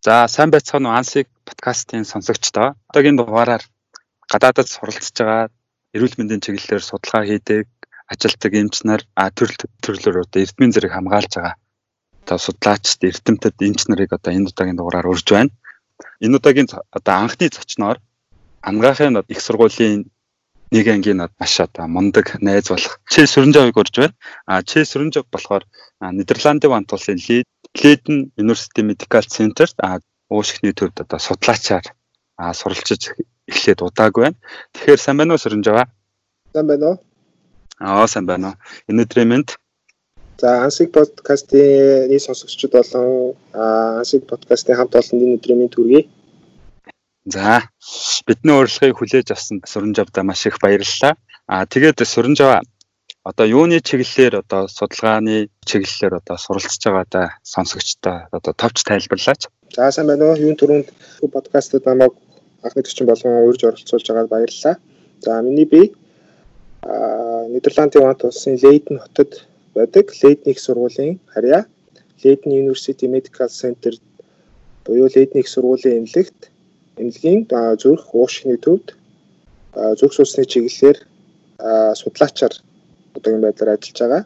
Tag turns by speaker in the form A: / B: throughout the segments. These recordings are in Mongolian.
A: За сайн байцгаана уу Ансиг подкастын сонсогчдоо. Одоогийн дугаараар гадаадд суралцж байгаа эрүүл мэндийн чиглэлээр судалгаа хийдэг ажилтг эмч нар төрөл төрлөөр одоо эрдмийн зэрэг хамгаалж байгаа одоо судлаачд эрдэмтэд эмч нарыг одоо энэ удаагийн дугаараар урьж байна. Энэ удаагийн одоо анхны зочноор ангаахын их сургуулийн нэг ангийн маш одоо мундаг найз болох Чэ Сүрэнжавыг урьж байна. А Чэ Сүрэнжав болохоор Нидерландын вант улсын Лейден University Medical Center а уушигны төвд одоо судлаачаар суралцж эхлээд удаагүй байна. Тэгэхээр сайн байна уу Сүрэнжава?
B: Сайн байна уу?
A: Аа сайн байна уу. Энэ өдрийн мэнд
B: За Ансиг подкастын сонсогчдод болон Ансиг подкастын хамт олон энэ өдрийн мэнд хүргэе.
A: За бидний урилгыг хүлээж авсан Сүрэнжавда маш их баярлалаа. Аа тэгээд Сүрэнжава одоо юуны чиглэлээр одоо судалгааны чиглэлээр одоо суралцж байгаадаа сонсогчдоо одоо товч тайлбарлаач.
B: За сайн байна уу? Юун түрүүнд подкастад намайг анхны төчин болгон урьж оролцуулж байгаад баярлалаа. За миний би а Нидерландын Вант улсын Лейден хотод байдаг Лейден их сургуулийн харьяа Лейден University Medical Center буюу Лейден их сургуулийн эмнэлэгт эмнэлгийн зүрх уушгины төвд зүрх судасны чиглэлээр судлаачаар одоогийн байдлаар ажиллаж байгаа.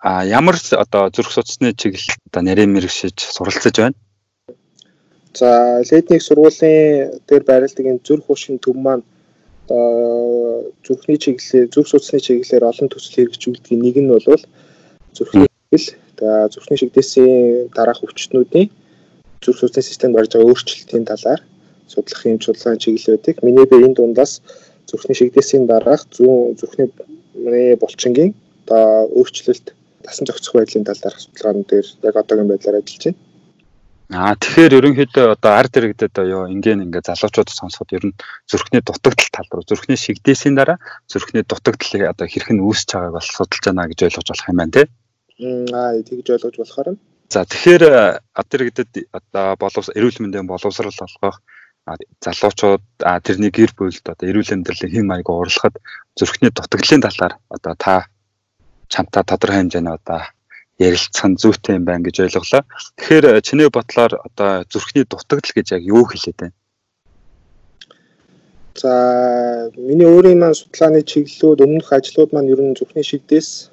A: А ямар одоо зүрх судасны чиглэл одоо нарийн мэрэгшиж суралцж байна?
B: За ледник сургуулийн дээр байрладаг энэ зүрх уушгины төв маань одоо зүрхний чиглэлээр зүрх судасны чиглэлээр олон төсөл хэрэгжүүлдэг нэг нь бол зүрхний чиглэл зүрхний шигдээсийн дараах өвчтнүүдийн зүрх судасны системд гарч байгаа өөрчлөлтийн талаар судлах юм чуулган чиглэлүүдийг миний би энэ дундаас зүрхний шигдээсийн дараах зүүн зүрхний булчингийн одоо өөрчлөлт дасан зохицох байдлын талаар судалгаан дээр яг одоогийн байдлаар ажиллаж байна.
A: Аа тэгэхээр ерөнхийдөө одоо ард иргэдэд оё ингээл ингээ залуучууд сонсоход ер нь зүрхний дутагдал тал руу зүрхний шигдээсийн дараа зүрхний дутагдлыг одоо хэрхэн үүсэж байгааг бол судалж байна гэж ойлгож болох юм байна тий.
B: Аа тэгж ойлгож болохоор нь.
A: За тэгэхээр ард иргэдэд одоо боловс эрүүл мэндийн боловсрал олгох залуучууд тэрний гэр бүлд одоо эрүүл амьдралын хэм маяг уралхад зүрхний дутагдлын талаар одоо та чамтай тодорхой хэмжээний одоо ярилцах нь зүйтэй юм байна гэж ойлголоо. Тэгэхээр чиний бодлоор одоо зүрхний дутагдал гэж яг юу хэлээд байна?
B: За миний өөрийн маань судалгааны чиглэлүүд өмнөх ажлууд маань ер нь зүрхний шигдээс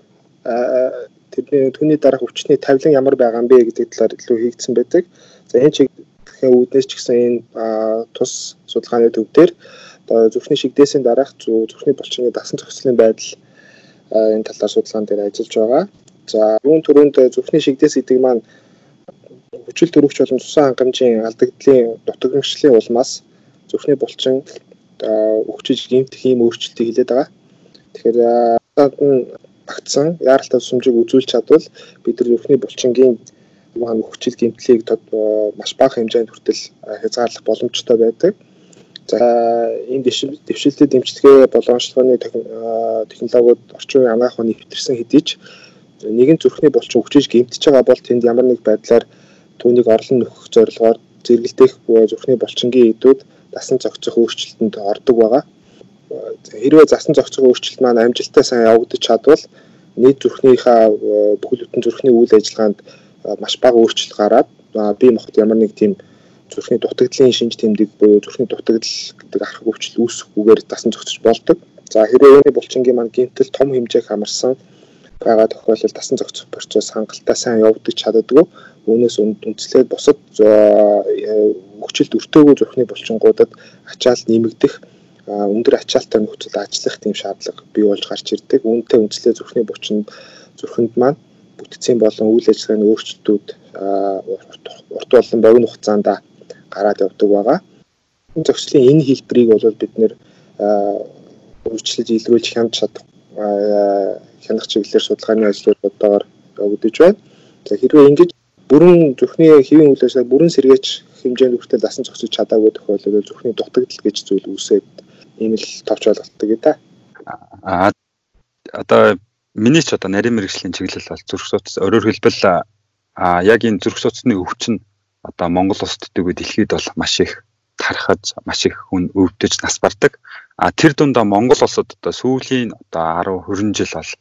B: тэрний түүний дараах өвчтний тавилан ямар байгаа юм бэ гэдэг талаар илүү хийгдсэн байдаг. За энэ чиг Тэгэхээр үүднээс ч гэсэн энэ тус судалгааны төв дээр одоо зүрхний шигдээсийн дараах зүрхний булчингийн дасан зохицлын байдал энэ талаар судалгаан дээр ажиллаж байгаа. За юун төрөнд зүрхний шигдээс гэдэг маань хүчил төрөгч болон цусан хангамжийн алдагдлын дутагнагчлалын улмаас зүрхний булчин өгчөж гэмтэх ийм өөрчлөлтийг хилээд байгаа. Тэгэхээр багтсан яаралтай тусламжийг үзүүлж чадвал бид нар зүрхний булчингийн маань хүчил гэмтлийг маш бага хэмжээнд хүртэл хязгаарлах боломжтой байдаг. За энэ дэвшилтэд дэмжлэгээ боломжлогооны технологиуд орчин үеийн анагаах ухааны хэвтэрсэн хэдий ч нэгэн зүрхний булчин хүчиж гэмтэж байгаа бол тэнд ямар нэг байдлаар түүнийг орлон нөхөх зорилгоор зэрэгэлдэх зүрхний булчингийн эдүүд дасан зохицох өөрчлөлтөнд ордог байгаа. Хэрвээ засан зохицох өөрчлөлт маань амжилттай сайн явагдаж чадвал нийт зүрхнийхаа бүхэл бүтэн зүрхний үйл ажиллагаанд маш бага өөрчлөлт гараад бие махбод ямар нэг тийм зүрхний дутагдлын шинж тэмдэг буюу зүрхний дутагдал гэдэг арга өвчл үүсэхгүйгээр дасан зохицож болдог. За хэрвээ үүний булчингийн маань гинтэл том хэмжээг хамарсан байгаа тохиолдолд дасан зохицох процесс хангалттай сайн явагдаж чаддаггүй. Үүнээс үндслээд бусад өвчлөлт өртөөгүй зүрхний булчингуудад ачаал нэмэгдэх өндөр ачаалтай нөхцөл ажиллах тийм шаардлага бий болж гарч ирдэг. Үүнтэй үндслээ зүрхний булчин зүрхэнд маань бүтцийн болон үйл ажиллагааны өөрчлөлтүүд урт болон богино хугацаанд гараад явдаг байгаа. Зохицлын энэ хэлбэрийг бол бид нэр өөрчлөж илрүүлж хямд чадах хянах чиглэлээр судалгааны ажлууд одоогоор явагдаж байна. За хэрвээ ингэж бүрэн зүрхний хэвийн үйл ажиллагаа бүрэн сэргээч хэмжээнд хүртэл дасан зохицож чадаагүй тохиолдолд зүрхний дутагдал гэж зүйл үүсээд ийм л товч ойлголттой гэдэг.
A: Аа одоо миний ч одоо нарийн мэрэгжлийн чиглэл бол зүрх судас өөрөөр хэлбэл а яг энэ зүрх судасны өвчин одоо Монгол улсад дэгөө дэлхийд бол маш их тархаж маш их хүн өвдөж нас бардаг. А тэр дундаа Монгол улсад одоо сүүлийн одоо 10 20 жил бол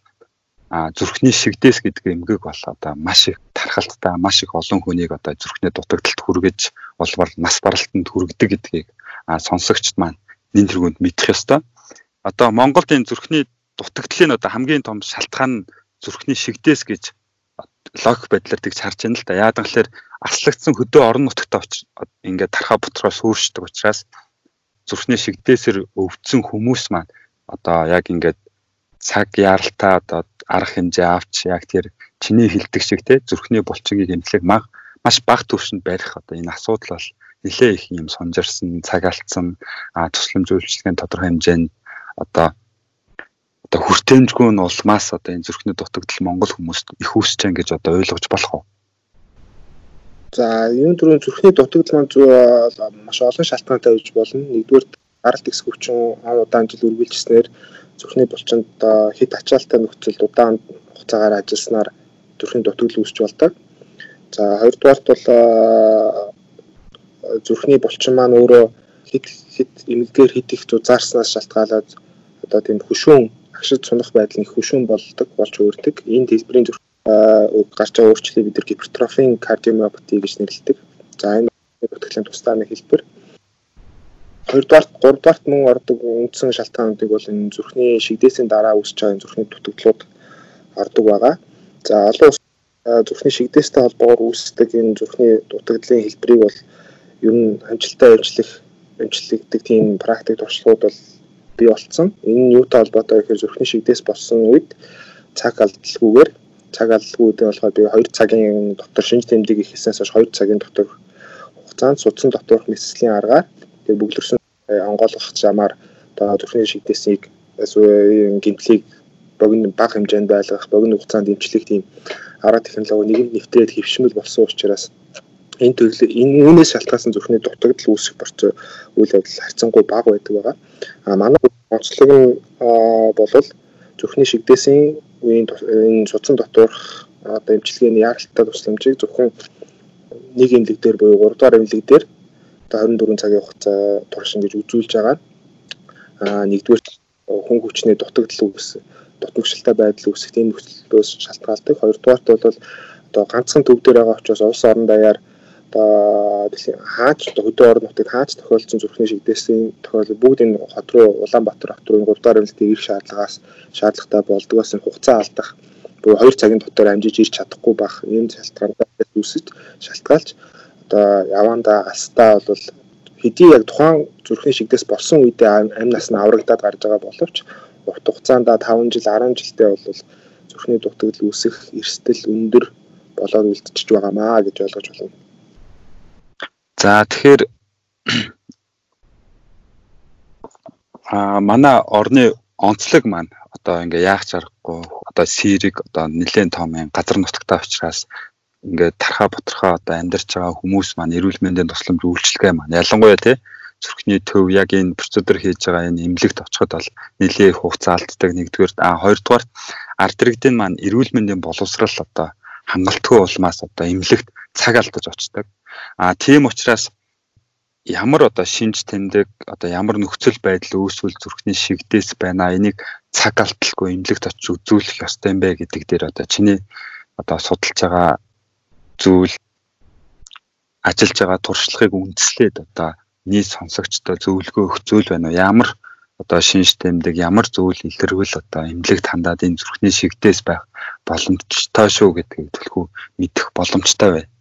A: а зүрхний шигдээс гэдэг эмгэг бол одоо маш их тархалттай маш их олон хүнийг одоо зүрхний дутагдалт хүргэж болбор нас баралтанд хүргэдэг гэдгийг сонсогчд маань нэн тэргуунд мэдэх ёстой. Одоо Монголд энэ зүрхний дутагдлын одоо хамгийн том шалтгаан нь зүрхний шигдээс гэж логик байдлаар тэгж харж байна л да. Яагаад гэвэл аслагдсан хөдөө орон нутагт ингээд тархаа бутраа сүршдэг учраас зүрхний шигдээсэр өвдсөн хүмүүс маань одоо яг ингээд цаг яаралтай одоо арга хэмжээ авч яг тэр чиний хилдэг шиг те зүрхний булчингийг эмнэлэг мах маш бага түвшинд барих одоо энэ асуудал бол нэлээ их юм сонжирсан, цаг алдсан, а тусламж үйлчлэгийн тодорхой хэмжээнд одоо одоо хүртээмжгүй нь улмаас одоо энэ зүрхний дутагдал Монгол хүмүүст их үүсэж байгаа гэж одоо ойлгож болох уу?
B: За, энэ түрүүн зүрхний дутагдал маань маш олон шалтгаантай байж болно. Нэгдүгээр гаралт ихс хүчин удаан жил үргэлжилснээр зүрхний булчинд хэд ачаалтай нөхцөлд удаан хугацаагаар ажилласнаар зүрхний дутагдал үүсч болдог. За хоёрдугаарт бол зүрхний булчин маань өөрөө хэд хэд эмгэлгээр хэд их зузаарснаас шалтгаалаад одоо тийм хөшөөн агшид сунах байдал нь хөшөөн болдог болж өөртөг. Энэ дэлбэрийн зүрх гарч байгаа өөрчлөлийг бид гипертрофийн кардиомиопати гэж нэрлэдэг. За энэ бүтгэлийн тусдаа нэг хэлбэр. Хоёрдугаарт, гуравдугаарт мөн ордог үндсэн шалтгаануудыг бол энэ зүрхний шигдээсийн дараа үүсэж байгаа зүрхний дутагдлууд ордог байгаа. За олон улс зүрхний шигдээстэй холбоогоор үүсдэг энэ зүрхний дутагдлын хэлбэрийг бол ер нь амжилттай ажиллах эмчлэгдэх тийм практик туршлагууд бол бий болцсон. Энэ юутай холбоотой гэхээр зүрхний шигдээс болсон үед цаг алдалгүйгээр цаг алдалгүйдээ болохоор би 2 цагийн дотор шинж тэмдэг ихээсээс хойш 2 цагийн дотор хугацаанд судсан доторх мэсгэлийн аргаар тэг бүглэрсэн онгойлгох замаар одоо зүрхний шигдээсийг гимтлийг богино бага хэмжээнд байлгах богино хугацаанд эмчлэх тийм арга технологи нэгэнд нэвтрээд хөвшмөл болсон учраас энэ төрлөө энэ үүнээс шалтгаалсан зүрхний дутагдал үүсэх процесс үйл явдал харьцангуй бага байдаг байгаа. А манай онцлог нь болвол зүрхний шигдээсийн үеийн энэ судсан доторх одоо эмчилгээний яаралтай тусламжийг зөвхөн нэг эмнэлэг дээр буюу 3 дугаар эмнэлэг дээр одоо 24 цагийн хугацаа турш ингэж үзүүлж байгаа. А нэгдүгээр хүн хүчний дутагдал үүс дутмагшилтай байдал үүсэх тийм нөхцлөөс шалтгаалдаг. Хоёрдугаарт бол одоо ганцхан төв дээр байгаа учраас улс орон даяар одоо хаач хөдөө орон нутагт хаач тохиолдсон зүрхний шигдээсийн тохиолдол бүгд энэ хот руу Улаанбаатар хот руу 3 дахь эмнэлэгт ирэх шаардлагаас шаардлагатай болдгоос энэ хугацаа алдах буюу 2 цагийн дотор амжиж ирч чадахгүй байх ийм шалтгаанаас үүсэж шалтгаалж одоо яванда астаа бол хэдий яг тухайн зүрхний шигдээс болсон үедээ амь нас нь аврагдаад гарч байгаа боловч урт хугацаанд 5 жил 10 жилдээ бол зүрхний дутагдал үүсэх эрсдэл өндөр болоод үлдчихэж байгаамаа гэж ойлгож байна.
A: За тэгэхээр а манай орны онцлог маань одоо ингээ яах чаргагүй одоо сэрэг одоо нэлээд том газар нутагтай учраас ингээд тархаа бутархаа одоо амьдарч байгаа хүмүүс маань эрүүл мэндийн тусламж үйлчилгээ маань ялангуяа тий зүрхний төв яг энэ процедур хийж байгаа энэ эмнэлэгт очиход бол нэлээд их хугацаа алддаг нэгдүгээр а хоёрдугаар ард иргэдийн маань эрүүл мэндийн боловсрал одоо хангалтгүй улмаас одоо эмнэлэгт цаг алдаж очдог А тийм учраас ямар одоо шинж тэмдэг одоо ямар нөхцөл байдал үүсвэл зүрхний шигдээс байна энийг цаг алдалгүй эмнэлэгт очиж үзүүлэх ёстой юм бэ гэдэг дээр одоо чиний одоо судалж байгаа зүйл ажиллаж байгаа туршлагыг үндэслээд одоо нийт сонсогчдод зөвлөгөө өгөх зүйл байна уу? Ямар одоо шинж тэмдэг ямар зүйл илэрвэл одоо эмнэлэгт хандаад энэ зүрхний шигдээс байх боломжтой шүү гэдгийг төлхөө мэдэх боломжтой байна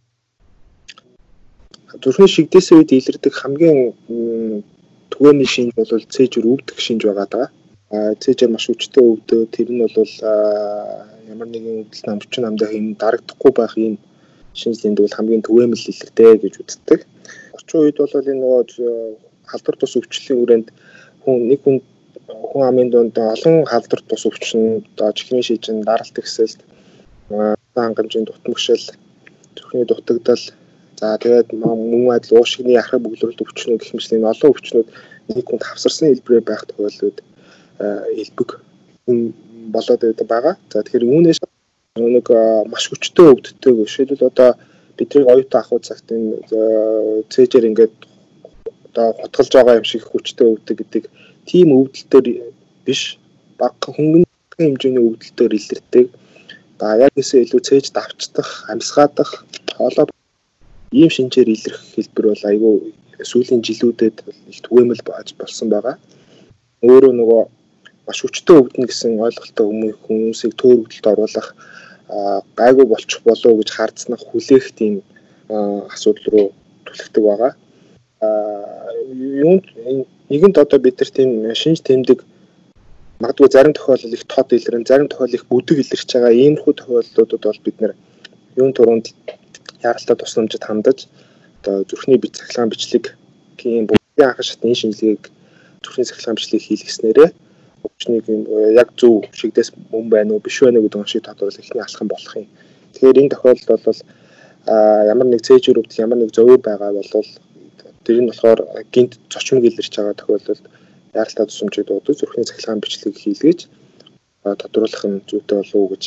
B: зүрхний шигдээсээ үед илэрдэг хамгийн түгээний шинж бол цээжүр өвдөх шинж байгаа даа. А цээжээр маш хүчтэй өвдөө тэр нь бол ямар нэгэн өвдөлт намчин намдаа юм дарагдахгүй байх юм шинжлэнд бол хамгийн түгээмэл илэрдэг гэж үздэг. Орчин үед бол энэ нөгөө халдвар тус өвчлөлийн хүрээнд хүн нэг хүн хүн амын донд олон халдвар тус өвчин одоо чихний шижин даралт ихсэлт хангамжийн дутмагшил зүрхний дутагдал За тэгээд мөн адил уушигны архаг бүглэрэлт өвчнүүд гэх мэт энэ олон өвчнүүд нэг хүнд хавсарсан хэлбэрээр байх тохиолдлууд элбэг болоод байгаа. За тэгэхээр үүнээс нэг маш хүчтэй өвддөг. Жишээлбэл одоо бидний оюутан ахуй цагт энэ цээжээр ингээд одоо хотголж байгаа юм шиг хүчтэй өвдөг гэдэг тийм өвдөлтөөр биш баг хөнгөн хэмжээний өвдөлтөөр илэрдэг. а яг гэсэн илүү цээж давчдах, амьсгаадах хоолой ийм шинжээр илэрх хэлбэр бол айгүй сүүлийн жилүүдэд их түгээмэл болсон байгаа. Өөрөө нөгөө маш хүчтэй өвдөн гэсэн ойлголттой хүмүүсийг төөрөгдөлд оруулах гайгүй болчих болов уу гэж хардснах хүлээх тийм асуудал руу түлхдэг байгаа. Юунд нэгэнд одоо бид нар тийм шинж тэмдэг магадгүй зарим тохиолдолд их тод илэрэн, зарим тохиолдолд их бүдэг илэрч байгаа иймэрхүү тохиолдлуудад бол бид нар юун туруунд яаралтай тусламжид хандаж одоо зүрхний бич цахилгаан бичлэг тийм бүгдийн анхан шатны шинжилгээг зүрхний цахилгаан бичлэг хийлгэснээрээ өвчнийг яг зөв шигдээс мөн байна уу биш байна уу гэдэг оншийг тодорхойлох ихний алхам болох юм. Тэгэхээр энэ тохиолдолд бол ямар нэг цээжүүрүүд ямар нэг зөв байгаа бол тэр нь болохоор гинт зочмог илэрч байгаа тохиолдолд яаралтай тусламжийг дуудаж зүрхний цахилгаан бичлэг хийлгэж тодруулах нь зүйтэй болов уу гэж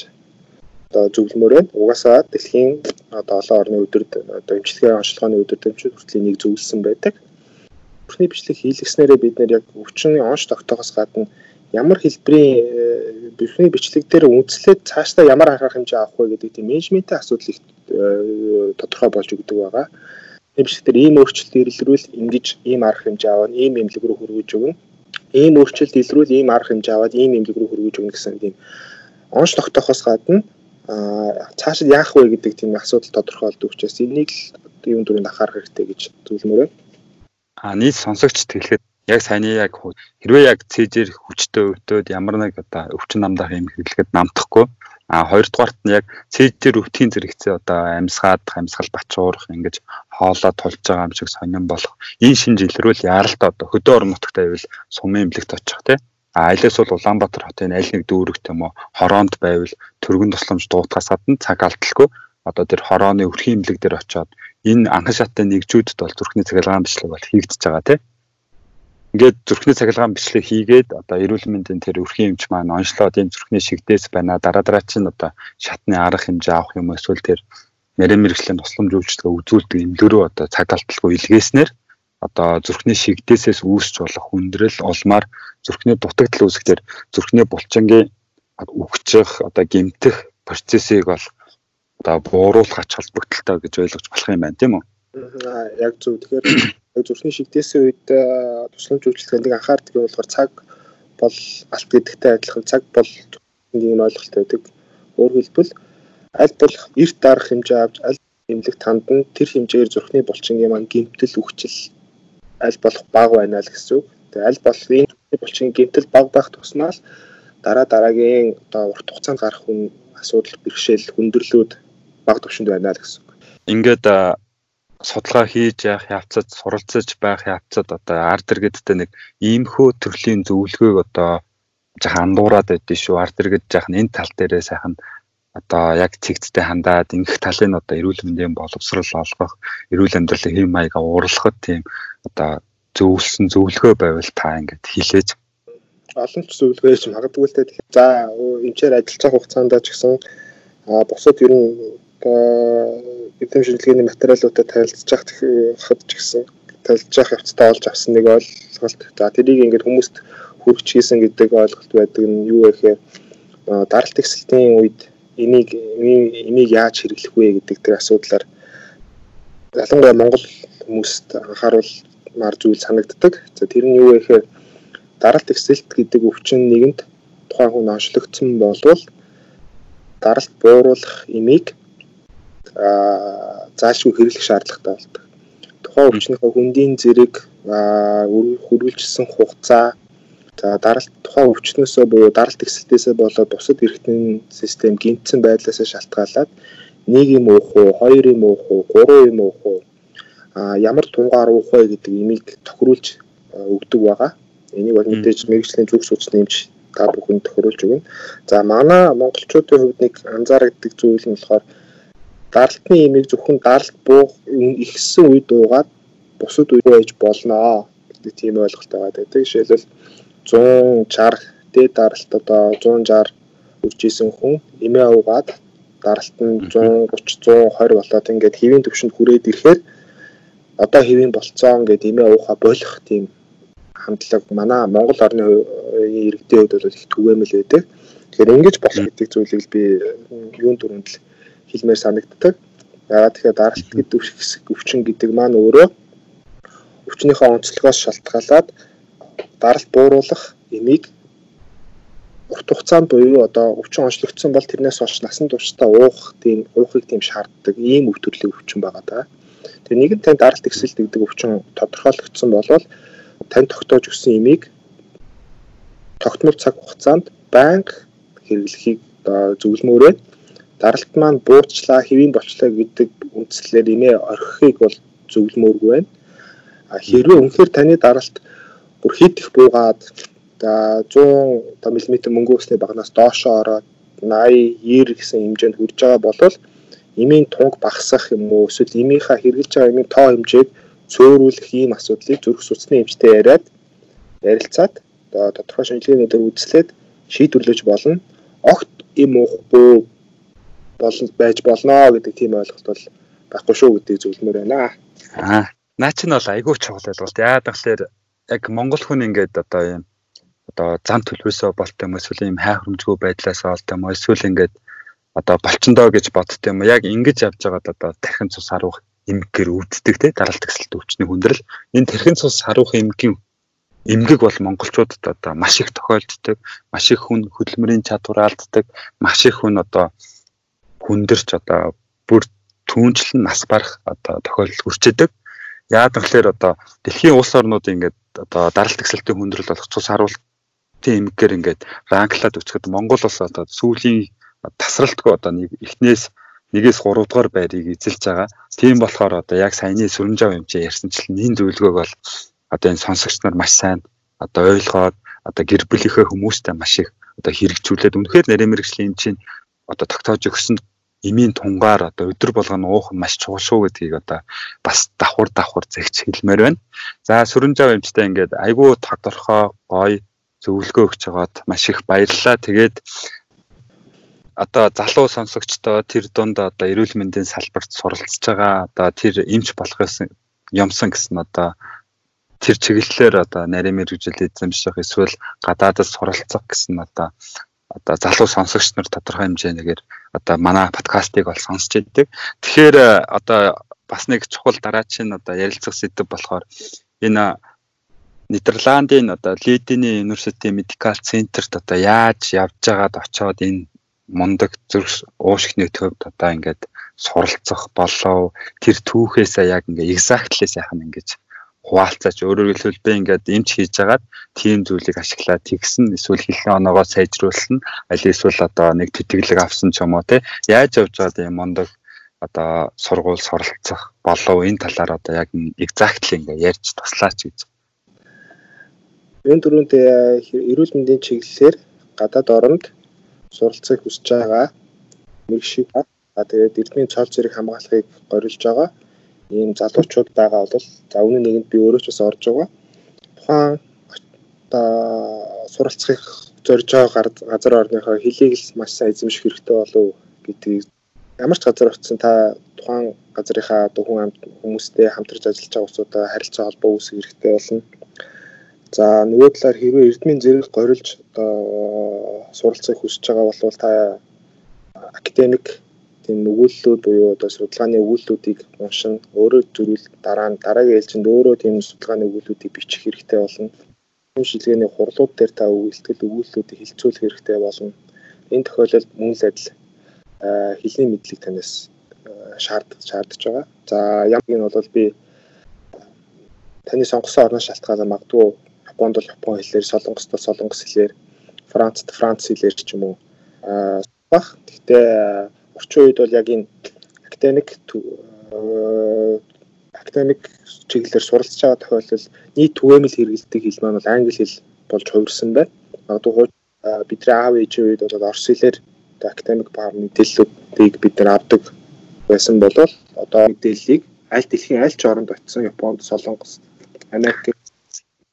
B: одоо зөвлөмөр байна. Угаасаа дэлхийн одоо олон орны өдөрт одоо эмчилгээ онцлогооны өдөр төвчүүд хүртэл энийг зөвлөсөн байдаг. Зүрхний бичлэг хийлгэснээрээ бид нэр яг өвчний онц тогтоохоос гадна ямар хэлбэрийн бюрхний бичлэг дээр үндэслээд цаашдаа ямар анхаарах хэмжээ авах вэ гэдэг тийм менежментийн асуудал их э, тодорхой болж өгдөг байгаа. Дээр ийм өөрчлөлт илрүүл ингэж ийм арга хэмжээ аваад ийм эмнэлэг рүү хөргөж өгнө. Ийм өөрчлөлт илрүүл ийм арга хэмжээ аваад ийм эмнэлэг рүү хөргөж өгнө гэсэн тийм онц тогтоохоос гадна цаашид яах вэ гэдэг тийм асуудал тодорхойлдог учраас энийг л юм дөрөнд анхаарах хэрэгтэй гэж зөвлөмөр байна.
A: А нийт сонсогчд хэлэхэд яг саяны яг хэрвээ яг цэжээр хүчтэй өвдөд ямар нэг одоо өвчин намдах юм хэрэглэхэд намтахгүй. А хоёрдугаарт нь яг цэжээр өвтгийн зэрэгцээ одоо амьсгаад амьсгал бачуурах ингэж хоолоо тулж байгаа юм шиг сонирн болох. Энэ шинж илрүүл яаралтай одоо хөдөө орон нутагт байвал сумын эмнэлэгт очих тий. а айлаас бол Улаанбаатар хотын аль нэг дүүрэгт юм уу? Хороонд байвал төргөн тусламж дуутахаас гадна цаг алдалгүй. Одоо тэр хорооны өрхийн эмнэлэг дээр очиод энэ анхан шаттай нэгжүүдэд бол зүрхний цахилгаан бичлэг бол хийгдэж байгаа тий ингээд зүрхний цахилгаан бичлэг хийгээд одоо эрүүл мэндийн тэр өрхийн эмч маань онцлоод энэ зүрхний шигдээс байна. Дараа дараа чинь одоо шатны арга хэмжээ авах юм эсвэл тэр нэрэн мэрэгжлийн тусламж үйлчлэгээ үзүүлдэг эмнэлгэрөө одоо цаг алдалгүй илгээснээр одоо зүрхний шигдээсээс үүсч болох хүндрэл улмаар зүрхний дутагдал үүсэхээр зүрхний булчингийн үхчих одоо гэмтэх процессыг бол одоо бууруулах ач холбогдолтой гэж ойлгож болох юм байна тийм үү?
B: Аа яг зөв. Тэгэхээр зүрхний шигдээсийн үед тусламж үйлчлэгэнд анхаардаг юм болохоор цаг бол алт гэдэгтэй адилхан цаг бол нэг ойлголт байдаг. Өөрөөр хэлбэл аль болох эрт дарах хэмжээ авч аль эмнэлэг танд нь тэр хэмжээгээр зүрхний булчингийн маань гэмтэл үхчил аль болох бага байна л гэсэн үг. Тэгээ аль болох энэ булчингийн гэмтэл бага байх тусмаа л дараа дараагийн одоо урт хугацаанд гарах хүн асуудал бэрхшээл хүндрэлүүд бага төвшөнд байна л гэсэн үг.
A: Ингээд судалгаа хийж явах явцад суралцаж байх явцад одоо арт иргэдтэй нэг иймхүү төрлийн зөвлөгөөг одоо жаахан андуураад байдгийг шүү арт иргэд жаахан энэ тал дээрээ сайхан одоо яг цэгцтэй хандаад ингэх талын одоо эрүүл мэндийн боловсрал олгох эрүүл амьдралын хэм маяга уурлахад тийм одоо зөвлөсөн зөвлөгөө байвал та ингээд хэлээж
B: олон ч зөвлөгөөж магадгүй л те. За эмчээр ажиллаж байгаа хугацаанд ч гэсэн бусад ер нь эдгээр шинжилгээний материалуудад танилцж хад ч гэсэн танилцж явцдаа олж авсан нэг ойлголт. За тэрийг ингээд хүмүүст хүргэж хийсэн гэдэг ойлголт байдаг нь юу вэ гэхээр даралт ихсэлтийн үед энийг энийг яаж хэрэглэх вэ гэдэг тэр асуудлаар. Ялангуяа Монгол хүмүүст анхааруулмаар зүйл санагддаг. За тэр нь юу вэ гэхээр даралт ихсэлт гэдэг өвчин нэгэнд тухайн хүн онцлогдсон болвол даралт бууруулах имийг заашгүй хэрэглэх шаардлагатай болдог. Тухайн өвчнөөхөө хүндийн зэрэг хөрвүүлжсэн хугацаа за даралт тухайн өвчнөөсөө буюу даралт эксэлтээсээ болоод бусад эргэтийн систем гинтсэн байдлаас шалтгаалаад нэг юм уух уу, хоёр юм уух уу, гурван юм уух уу ямар тунгаар уух вэ гэдэг имийг тохируулж өгдөг байгаа. Энийг бол мэдээж мэрэгжлийн зүг суучны эмч та бүхэнд тохируулж өгнө. За манай монголчуудын хувьд нэг анзаардаг зүйл нь болохоор даралтны имийг зөвхөн даралт буух ихсэн үед уугаад бусад үед байж болно гэдэг тийм ойлголт байгаа. Тэгээд жишээлбэл 160 дээд даралт одоо 160 үржижсэн хүн имээ уугаад даралт нь 130 120 болоод ингээд хэвийн төвшөнд хүрээд ирэхээр одоо хэвийн болцоон гэдэг имээ ууха болох тийм хандлага манай Монгол орны иргэдийн хувьд бол их түгээмэл байдаг. Тэгэхээр ингэж болох гэдэг зүйлийг би юун дөрөнд л хэлмээр санагддаг. Яагаад тэгэхээр даралт гэдэг хэсэг өвчин гэдэг маань өөрөө өвчнийхөө онцлогоос шалтгаалаад даралт бууруулах эмийг урт хугацаанд буюу одоо өвчин онцлогдсон бол тэрнээс хойш насан туршдаа уух тийм уухыг тийм шаарддаг ийм өв төрлийн өвчин байгаа даа. Тэгээ нэгэн тань даралт ихсэл гэдэг өвчин тодорхойлогдсон болвол тань тогтоож өгсөн эмийг тогтмол цаг хугацаанд банк хэрэглэхийг зөвлөмөөрөө даралт маань буурчлаа, хэвийн болчлаа гэдэг үндслээр инээ орхихыг бол зөвлөмөөргүй байна. Хэрвээ үнэхээр таны даралт бүр хит их буугаад За 100 одоо мм мөнгө усны багнаас доошоо ороод 80 90 гэсэн хэмжээнд хүрж байгаа бол эмийн тунг багасах юм уу эсвэл эмийнхаа хэрэгжилж байгаа эмийн тоо хэмжээг цөөрүүлэх ийм асуудлыг зүрх судасны эмчтэй яриад ярилцаад одоо тодорхой шинжилгээнүүдээр үзлээд шийдвэрлэж болно. Огт эм уухгүй бол байж болно гэдэг тийм ойлголт бол байхгүй шүү гэдгийг зөвлөмөр байна.
A: Аа, наа чинь бол айгүй чухал ойлголт. Яагаад гэвэл яг монгол хүн ингээд одоо юм одоо зам төлөвөөсөө болт юм эсвэл ийм хай хөрөмжгүй байдлаас олт юм эсвэл ингээд одоо болчондоо гэж бодт юм яг ингэж явж байгаад одоо тархин цус харуах эмгээр үүддэг те даралт гэсэлт өвчний хүндрэл. Энэ тархин цус харуах эмгийн эмгэг бол монголчуудад одоо маш их тохиолддог. Маш их хүн хөдөлмөрийн чадвар алддаг. Маш их хүн одоо хүндэрч одоо бүр түүнчлэн нас барах одоо тохиолдол хүрчээдэг. Яагаад гэвэл одоо дэлхийн улс орнууд ингээд одоо даралт гэсэлтийн хүндрэл болох цус харуулт тийм эмгээр ингээд ранглаад өчгөд Монгол улс одоо сүүлийн тасралтгүй одоо нэг эхнээс нэгээс 3 дугаар байрыг эзэлж байгаа. Тийм болохоор одоо яг саяны сүрэмжав хэмжээ ярьсанчлан энэ зөвлөгөөг бол одоо энэ сонсогч нар маш сайн одоо ойлгоод одоо гэр бүлийнхээ хүмүүстэй маш их одоо хэрэгжүүлээд үнэхээр нарийн мэрэгжлийн чинь одоо тогтоож өгсөн эмийн тунгаар одоо өдөр болгоно уух маш чухал шүү гэдгийг одоо бас давхар давхар зэгч хэлмээр байна. За сүрэмжав хэмжтэй ингээд айгүй тодорхой гоё зөвлөгөө өгч байгаад маш их баярлалаа. Тэгээд одоо залуу сонсогчдоо тэр дунд одоо эрүүл мэндийн салбарт суралцж байгаа одоо тэр эмч болох юмсан гэсэн одоо тэр чиглэлээр одоо нарийн мэрэгжил эзэмших эсвэл гадаадд суралцах гэсэн одоо одоо залуу сонсогч нар тодорхой хэмжээгээр одоо манай подкастыг бол сонсч идэг. Тэгэхээр одоо бас нэг чухал дараачийн одоо ярилцах сэдв болохоор энэ Нидерландын одоо Лидиний университетийн медикал центрт одоо яаж явж байгаад очоод энэ мундаг зүрх уушгины төвд одоо ингээд суралцах болов. Тэр түүхээсээ яг ингээ exactly сайхан ингэж хуваалцаач. Өөрөөр хэлбэл би ингээд эмч хийж байгаад тийм зүйлийг ашиглаад тэгсэн эсвэл хэлний оноогоо сайжруулсан аль эсвэл одоо нэг тэтгэлэг авсан ч юм уу те. Яаж явж байгаад юм мундаг одоо сургууль суралцах болов? Энэ талаар одоо яг exactly ингээ ярьж туслаач гэж.
B: Юун дөрөнд эрүүл мэндийн чиглэлээр гадаад оронд суралцахыг хүсэж байгаа. Мэрэгшиг ба тэгээд эрдмийн цол зэрэг хамгаалахыг горилж байгаа. Ийм залуучууд байгаа бол за өмнө нэгэнд би өөрөө ч бас орж байгаа. Тухайн одоо суралцахыг зорж байгаа газар орныхоо хэлийг л маш сайн эзэмших хэрэгтэй болов гэдгийг. Ямар ч газар очисон та тухайн газрынхаа одоо хүн амт хүмүүстэй хамтарч ажиллаж байгаа хүмүүстэй харилцаа холбоо үүсгэх хэрэгтэй болно За нөгөө талаар хэрвээ эрдмийн зэрэг горилж одоо суралцахыг хүсэж байгаа бол та академик тийм өгүүллүүд буюу одоо судалгааны өгүүллүүдийг уншин өөрөө зөрүүл дараа нь дараагийн ээлжинд өөрөө тийм судалгааны өгүүллүүдийг бичих хэрэгтэй болно. Шилгээний хурлууд дээр та өгүүлтгэл өгүүллүүдийг хилцүүлэх хэрэгтэй болно. Энэ тохиолдолд мөн л адил хэлний мэдлэг танаас шаардж шаардж байгаа. За нэг нь бол би таны сонгосон орноос шалтгаалаад магадгүй Японд бол Япон хэлээр, Солонгост бол Солонгос хэлээр, Францд Франц хэлээр ч юм уу баг. Гэхдээ орчин үед бол яг энэ академик академик чиглэлээр суралцж байгаа тохиолдолд нийт түгээмэл хэрэгэлдэг хэл маань бол англи хэл болж хувирсан байна. Магадгүй бидний аав ээжийн үед бол орос хэлээр академик баг мэдээллүүдийг бид нар авдаг байсан бол одоо мэдээллийг аль дэлхийн аль ч оронд очисон Японд, Солонгос, Америк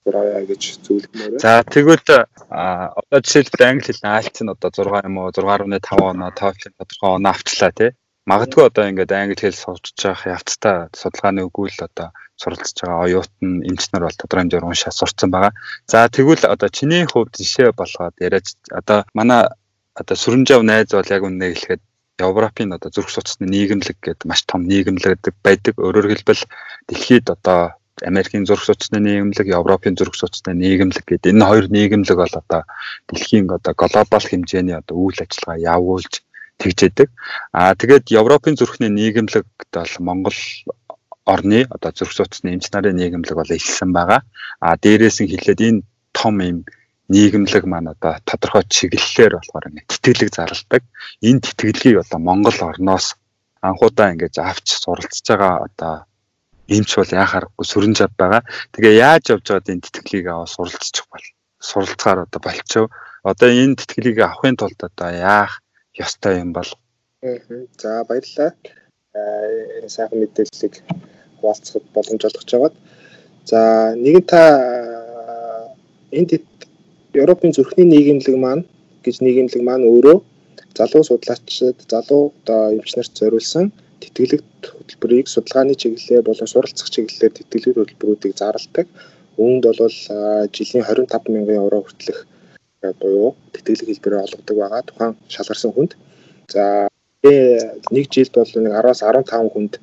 B: зураа гэж зөвлөмөр.
A: За тэгвэл одоо жишээлбэл англи хэлний IELTS нь одоо 6 юм уу 6.5 оноо TOEFL-ийн тодорхой оноо авчлаа тий. Магадгүй одоо ингээд англи хэл сурч явах явцдаа судалгааны өгүүл одоо суралцж байгаа оюут нь эмч нар бол тодорхой хэмжээр уншаа сурцсан байгаа. За тэгвэл одоо чиний хувьд жишээ болгоод яриач одоо манай одоо сүрэнжав найз бол яг үнэ хэлэхэд Европын одоо зүрх судасны нийгэмлэг гэдэг маш том нийгэмлэг байдаг. Өөрөөр хэлбэл дэлхийд одоо Америкийн зүрх судасны нийгэмлэг, Европын зүрх судасны нийгэмлэг гэдэг энэ хоёр нийгэмлэг бол одоо дэлхийн одоо глобал хэмжээний одоо үйл ажиллагаа явуулж тэгжээдэг. Аа тэгээд Европын зүрхний нийгэмлэгт бол Монгол орны одоо зүрх судасны эмч нарын нийгэмлэг бол ихсэн байгаа. Аа дээрээс нь хэлээд энэ том юм нийгэмлэг маань одоо тодорхой чиглэлээр болохоор ингэ тэтгэлэг зарладаг. Энэ тэтгэлгийг одоо Монгол орноос анхудаа ингэж авч суралцж байгаа одоо эмч бол яхаарахгүй сүрэн жав байгаа. Тэгээ яаж явж байгаад энэ тэтгэлгийг аваа суралцчих бол суралцахаар одоо болчихов. Одоо энэ тэтгэлгийг авахын тулд одоо яах ёстой юм бол.
B: За баярлалаа. Энэ сайхан мэдээллийг хуваалцахад боломж олгож байгаад. За нэгэн та энд Европын зүрхний нийгэмлэг маань гэж нийгэмлэг маань өөрөө залуу судлаачид, залуу одоо эмч нарт зориулсан тэтгэлэгт хөтөлбөрийг судалгааны чиглэлээр болон суралцах чиглэлээр тэтгэлэг хөтөлбөрүүдийг зарладаг. Үүнд бол жилийн 25 мянган евро хүртэлх буюу тэтгэлэг хэлбэрээр олгодог байгаа тухайн шалгарсан хүнд. За нэг жилд бол нэг 10-аас 15 хүнд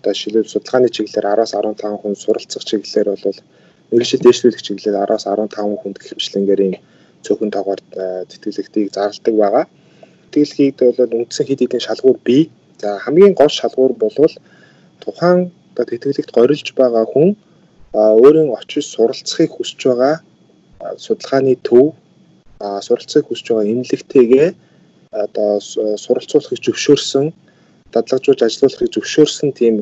B: одоо шилэл судалгааны чиглэлээр 10-аас 15 хүн суралцах чиглэлээр бол мэрэгжил дэвшлүүлэх чиглэлээр 10-аас 15 хүнд гэх мэтлэнгээр ийм цөөхөн тоогоор тэтгэлэгтийг зарладаг байгаа. Тэтгэлгийг бол үндсэн хэд хэдэн шалгуур бий. За хамгийн гол шалгуур бол тухайн одоо тэтгэлэгт горилж байгаа хүн өөрийн очиж суралцахыг хүсэж байгаа судалгааны төв суралцахыг хүсэж байгаа эмнэлэгтэйгээ одоо суралцуулахыг зөвшөөрсөн дадлагжуулж ажилуулахыг зөвшөөрсөн тийм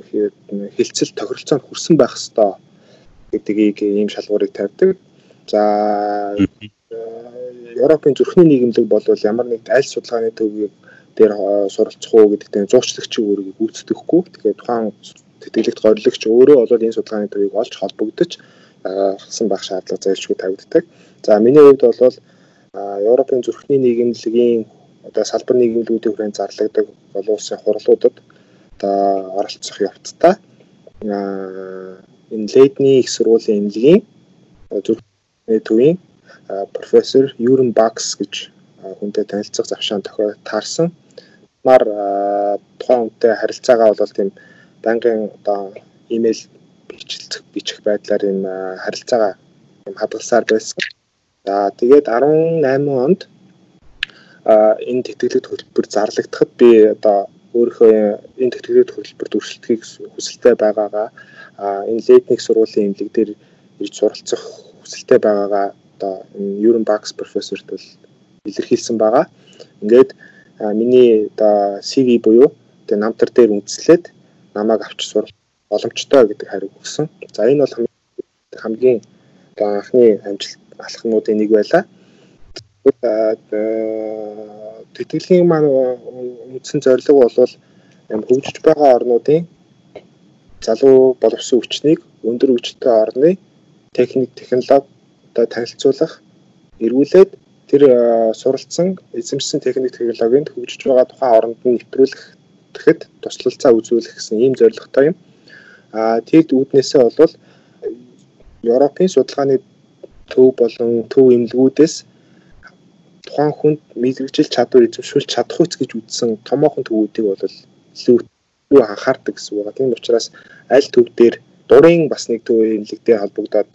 B: хилцэл тохиролцоонд хүрсэн байх ёстой гэдгийг ийм шалгуурыг тавьдаг. За Европын зүрхний нийгэмлэг бол ямар нэг аль судалгааны төвийг дээр суралцах уу гэдэгтээ зуучлагч өөрийг гүйцэтгэхгүй. Тэгэхээр тухайн тэтгэлэгт горилогч өөрөө бол энэ судалгааны төвийг олж холбогдож хасан байх шаардлага зайлшгүй тавигддаг. За миний хувьд бол Европын зүрхний нийгэмлэгийн одоо салбар нийгэмлэгүүдийн хүрээнд зарлагддаг олон улсын хурлуудад одоо оролцох явцдаа энэ Лейдний их сургуулийн эмнэлгийн зүрхний төвийн профессор Юрен Бакс гэж хүнтэй танилцах завшаан тохио таарсан. Мар тухайн хүнтэй харилцаагаа бол тийм банкын одоо имэйл бичлэх бичих байдлаар юм харилцаагаа юм хадгалсаар байсан. За тэгээд 18 онд энэ тэтгэлэг төлбөр зарлагдахад би одоо өөрийнхөө энэ тэтгэлэг төлбөр дүршилтгийг хүсэлтэй байгаагаа энэ летник сургуулийн эмнэлэг дээр ирж суралцах хүсэлтэй байгаагаа одоо Юрен Бакс профессорт бол илэрхийлсэн байгаа. Ингээд миний одоо CV буюу тэгээ намтар дээр үндэслээд намайг авч сурах боломжтой гэдэг хариу өгсөн. За энэ бол хамгийн одоо анхны амжилт алхмуудын нэг байлаа. Тэтгэлгийн маань үндсэн зорилго бол хөгжиж байгаа орнуудын залуу боловсон хүчнийг өндөр хүчтэй орны техник технологи одоо танилцуулах эргүүлээд тэр суралцсан эзэмшсэн техник технологинд хөгжиж байгаа тухайн оронд нь нэвтрүүлэх тэгэхэд туслалцаа үзүүлэх гэсэн ийм зорилготой юм. Аа тэгэд үүднээсээ бол Европын судалгааны төв болон төв эмнэлгүүдээс тухайн хүнд мэрэгжил чадвар эзэмшүүлж чадах үс гэж үзсэн томоохон төвүүдийг бол илүү илүү анхаардаг гэсэн үг. Тийм учраас аль төв дээр дурын бас нэг төв эмнэлэгтэй холбогдоод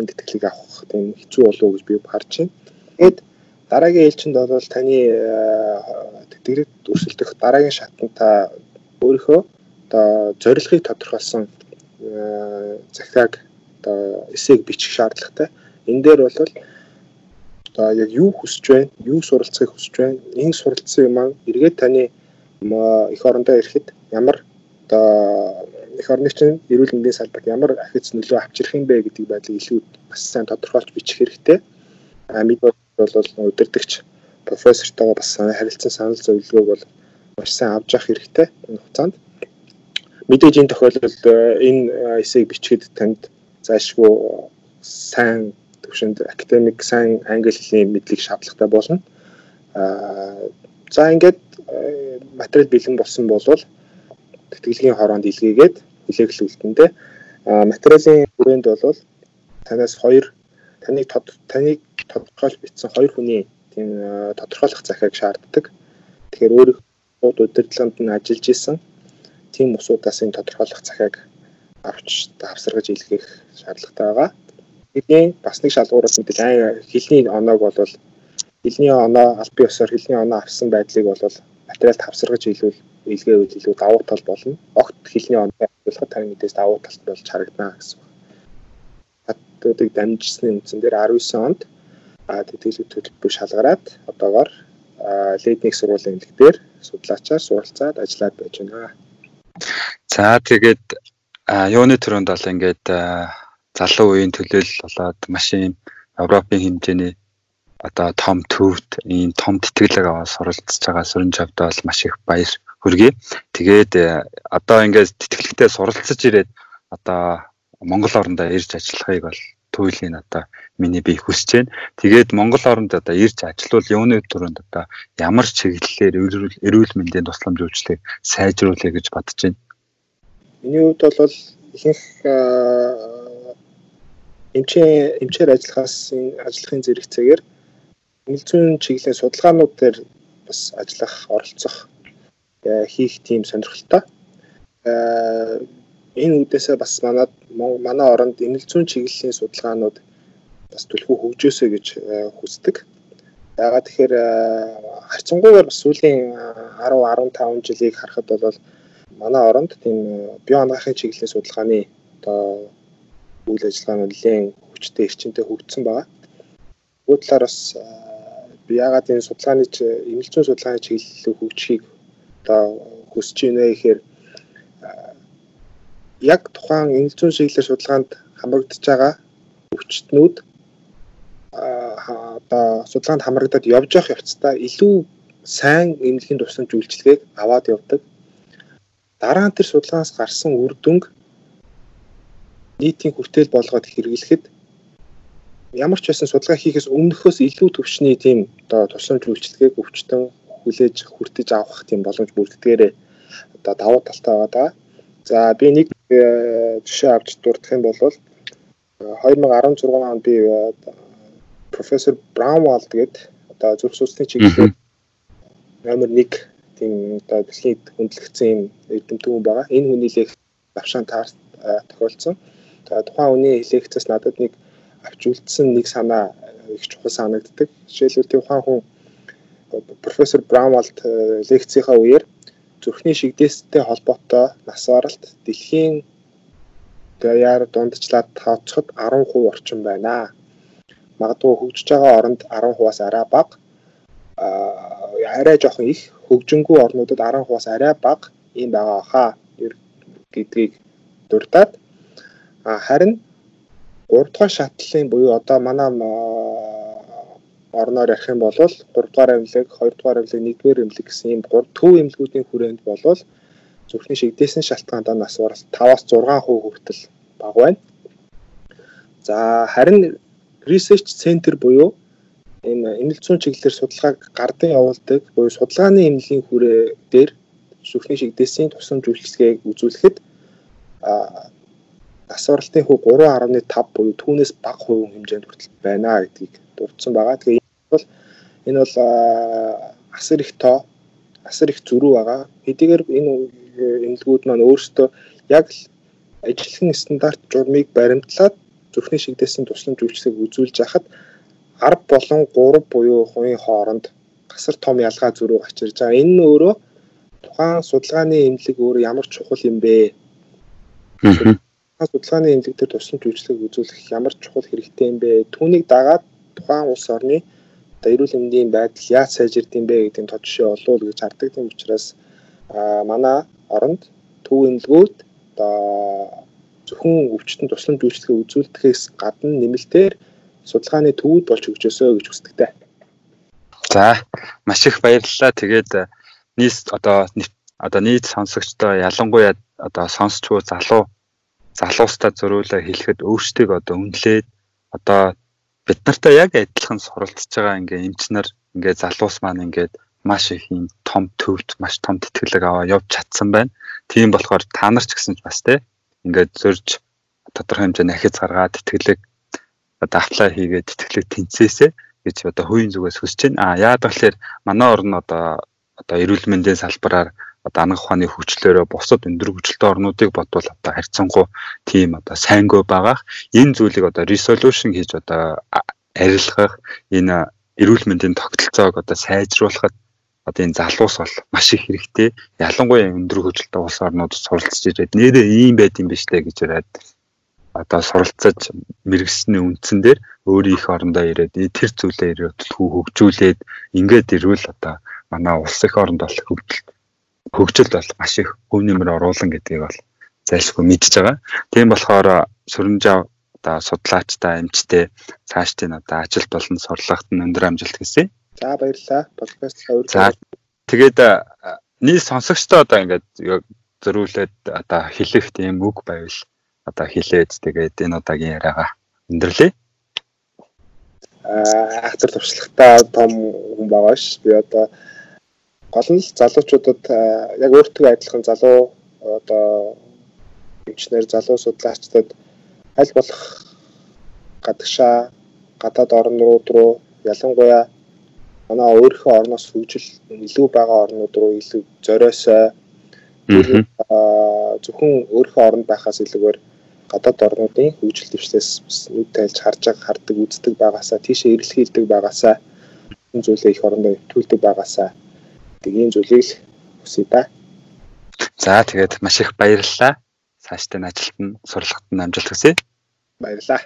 B: энэ тэтгэлийг авах тийм хэцүү болов уу гэж би харж байна. Тэгэд дараагийн ээлжинд бол таны тэтгэлэг өрсөлдөх дараагийн шатанд та өөрийнхөө одоо зорилгыг тодорхойлсон захиаг одоо эсээг бичих шаардлагатай. Энэ дээр бол одоо яг юу хүсэж байна, юу суралцахыг хүсэж байна. Энэ суралцсан юм аа эргээд таны их орондоо ирэхэд ямар одоо эх орны чинь эрүүл мэндийн салбарт ямар ахиц нөлөө авчрах юм бэ гэдэг байдлыг илүү бас сайн тодорхойлж бичих хэрэгтэй. А мэд бол удирдахч профессортойгоо бас харилцан санал зөвлөгөөг бол маш сайн авч явах хэрэгтэй энэ хугацаанд. Мэдээж энэ тохиолдолд энэ эсэйг бичгээд танд заашгүй сайн төвшөнд академик сайн англи хэлний мэдлэг шаардлагатай болно. Аа за ингээд материал бэлэн болсон болвол тэтгэлгийн хороонд илгээгээд хүлээглүүлтэндээ материалын хүрээнд бол танаас хоёр таныг таныг тодорхойлж бичсэн хоёр хүний тийм тодорхойлох захиаг шаарддаг. Тэгэхээр өөрийнхөө удирдлаганд нь ажиллаж исэн тийм усудаас энэ тодорхойлох захиаг авч давсаргаж илгээх шаардлагатай байгаа. Бидний бас нэг шалгуураас мэдээж ай хилний оноог бол хилний оноо албан ёсоор хилний оноо авсан байдлыг бол материал тавсаргаж илүүл илгээ үйл илүү давуу тал болно. Огт хилний оноо авуулахад таны мэдээс давуу талт болж харагдана гэсэн хатуудыг дамжсны үндсэн дээр 19 онд тэтгэлэг төлбөр шалгараад одоогоор лидник сургуулийн эмнэлэг дээр судлаачаар суралцаад ажиллаад байж байна.
A: За тэгээд юуны төрөнд бол ингээд залуу үеийн төлөөлөл болоод маш юм Европын хэмжээний одоо том төвд ийм том тэтгэлэг аваад суралцж байгаа сүрэн жавдаа бол маш их баяр хүргэе. Тэгээд одоо ингээд тэтгэлэгтээ суралцж ирээд одоо Монгол орондоо ирж ажиллахыг бол туйлын одоо миний би хүсэж байна. Тэгээд Монгол оронд одоо ирж ажиллавал юуны төрөнд одоо ямар чиглэлээр эрүүл мэндийн тусламж үйлчлэгийг сайжруулъя гэж бодож байна.
B: Миний хувьд бол ихэнх эмчээ эмчээр ажиллахаас ажиллахын зэрэгцээгээр эмнэлэг зүйн чиглэлийн судалгаанууд дээр бас ажиллах оролцох хийх тийм сонирхолтой энэ үдээсээ бас манад манай оронд эмнэлэг зүйн чиглэлийн судалгаанууд бас түлхүү хөгжөөсэй гэж э, хүсдэг. Яагаад тэгэхээр э, харьцангуйгаар бас сүүлийн 10 15 жилийг харахад бол манай оронд тийм э, бие анагаахын чиглэлийн судалгааны одоо үйл ажиллагаа нь нэлээд хүчтэй эрчимтэй хөгжсөн байгаа. Нөгөө талаар бас би яагаад энэ судалгааны эмнэлэг зүйн судалгааны чиглэлийг хөгжихийг одоо хүсэж байна гэхээр яг тухайн энгэл зүйн чиглэлээр судалгаанд хамрагдж байгаа өвчтнүүд одоо судалгаанд хамрагдаад явж явах явцдаа илүү сайн эмнэлгийн тусламж үйлчилгээг аваад явдаг. Дараа нь тэр судалгаанаас гарсан үр дүнг нийтийн хүртэл болгоод хэрэглэхэд ямар ч байсан судалгаа хийхээс өмнөхөөс илүү төвчний тийм одоо тусламж үйлчилгээг өвчтөн хүлээж хүртэж авах тийм боломж бүрддгээрээ одоо давуу талтай байгаа. За би нэг э, жишээ авч дурдах юм бол 2016 э, онд би э, профессор Браунвалд гээд одоо зүрх судасны чиглэлээр номер 1 тийм одоо дэлхийд хөндлөгдсөн юм эрдэмтэн хүн байгаа. Энэ хүний лекц давшаан таарт тохиолдсон. За тухайн хүний лекцээс надад нэг авч үлдсэн нэг санаа их чухал санагддаг. Жишээлбэл тухайн хүн профессор Браунвалд лекцийнхаа үеэр зүрхний шигдээстэй холбоотой нас баралт дэлхийн даяар дундчлаад тооцоход 10% орчим байна. Магадгүй хөгжиж байгаа оронд 10%-аас арай бага. Арай жоохон их хөгжингүй орнуудад 10%-аас арай бага юм байгаа хаа. Гэдгийг дурдаад. Харин 3 дугаар шатлалын буюу одоо манай орноор ярих юм бол 3 дугаар авилаг, 2 дугаар авилаг, 1 дугаар эмнэлэг гэсэн ийм 3 төв эмнэлгүүдийн хүрээнд болвол зүрхний шигдээсэн шалтгаандаа нас баралт 5-аас 6% хүртэл бага байна. За харин research center буюу энэ эмнэлэг зүйн чиглэлээр судалгааг гардан явуулдаг буюу судалгааны эмнэлгийн хүрээ дээр зүрхний шигдээсийн тусламж үйлчилгээг үзүүлэхэд нас баралтын хувь 3.5 буюу түүнээс бага хувийн хэмжээнд хүртэл байна гэдгийг дурдсан байгаа. Тэгээ бол энэ бол асар их тоо асар их зөрүү байгаа. Хэдийгээр энэ эмнэлгүүд маань өөрсдөө яг л ажлын стандарт журмыг баримтлаад зүрхний шигдээсэн тусламж үйлчлэгийг үзүүлж яхад 10 болон 3 буюу хувийн хооронд гасар том ялгаа зөрүү гачирж байгаа. Энэ нь өөрөө тухайн судалгааны эмнэлэг өөрөө ямар чухал юм бэ? Судалгааны эмнэлэг дээр тусламж үйлчлэгийг үзүүлэх ямар чухал хэрэгтэй юм бэ? Түүнийг дагаад тухайн улс орны эрүүл мэндийн байдал яаж сайжирд юм бэ гэдэг тод жишээ олвол гэж хардаг. Тийм учраас манай оронд төв эмнэлгүүд одоо зөвхөн өвчтөн тусламж үйлчлэгээ үзүүлдэхээс гадна нэмэлтээр судалгааны төвүүд болж хөгжөөсөө гэж хүсдэгтэй.
A: За маш их баярлалаа. Тэгээд нийт одоо одоо нийт сонсогчдоо ялангуяа одоо сонсч буй залуу залуустаа зөрүүлээ хэлэхэд өөрсдийг одоо үнэлээд одоо бид нартай яг адилхан суралцж байгаа ингээ эмч нар ингээ залуус маань ингээд маш их юм том төвд маш том тэтгэлэг аваа явж чадсан байна. Тийм болохоор та нар ч гэсэн ч бас те ингээд зөрж тодорхой хэмжээний ахиц гаргаад тэтгэлэг одоо аплай хийгээд тэтгэлэг тэнцээсээ гэж одоо хувийн зүгээс хүсэж байна. А яагаад гэвэл манай орн одоо одоо эрүүл мэндийн салбараар одоо анх ухааны хөгжлөөрөө бусад өндөр хөгжилтэй орнуудыг бодвол одоо харьцангуй тийм одоо сайнгүй байгаах энэ зүйлийг одоо resolution хийж одоо арилгах энэ эрүүл мэндийн тогтолцоог одоо сайжруулахад одоо энэ залуус бол маш их хэрэгтэй. Ялангуяа өндөр хөгжилтэй улс орнуудад суралцж ирээд нэрээ ийм байд юм биш үү гэж яриад одоо суралцаж мэрэгсний үндсэн дээр өөрийн их орондоо ирээд тэр зүйлээ ирээд хөгжүүлээд ингээд ирвэл одоо манай улс их оронд бол хөгжил хөгжилд бол маш их хөв нэмэр оруулан гэдгийг бол зайлшгүй мэдж байгаа. Тийм болохоор сүрэнжав одоо судлаачтай эмчтэй цаашдын одоо ажилд болон сурлагт нь өндөр амжилт хүсье.
B: За баярлалаа. Подкастаа
A: үргэлж. За тэгээд нийт сонсогчтой одоо ингээд зөрүүлээд одоо хэлэх тийм үг байвал одоо хэлээд тэгээд энэ удаагийн яриагаа өндөрлөе.
B: Аа хатар туршлагатай том хүн байгаа ш. Би одоо гол нь залуучуудад яг өөртөө адилхан залуу одоо эмчнэр залуу судлаачдад аль болох гадагшаа гадаад орнууд руу ялангуяа манай өөрийнхөө орноос хөгжил илүү байгаа орнууд руу илүү зориосоо зөвхөн өөрийнхөө оронд байхаас илүүгээр гадаад орнуудын хөгжил дэвшлээс нүд тайлж харж байгаа хардаг үздэг байгаасаа тийшээ эрэлхийлдэг байгаасаа энэ зүйлээ их орондоо түүлдэг байгаасаа гэдэг ийм зүйлийг л хүсье да.
A: За тэгээд маш их баярлалаа. Цаашдаа энэ ажилд нь сурлагт нь амжилт хүсье.
B: Баярлалаа.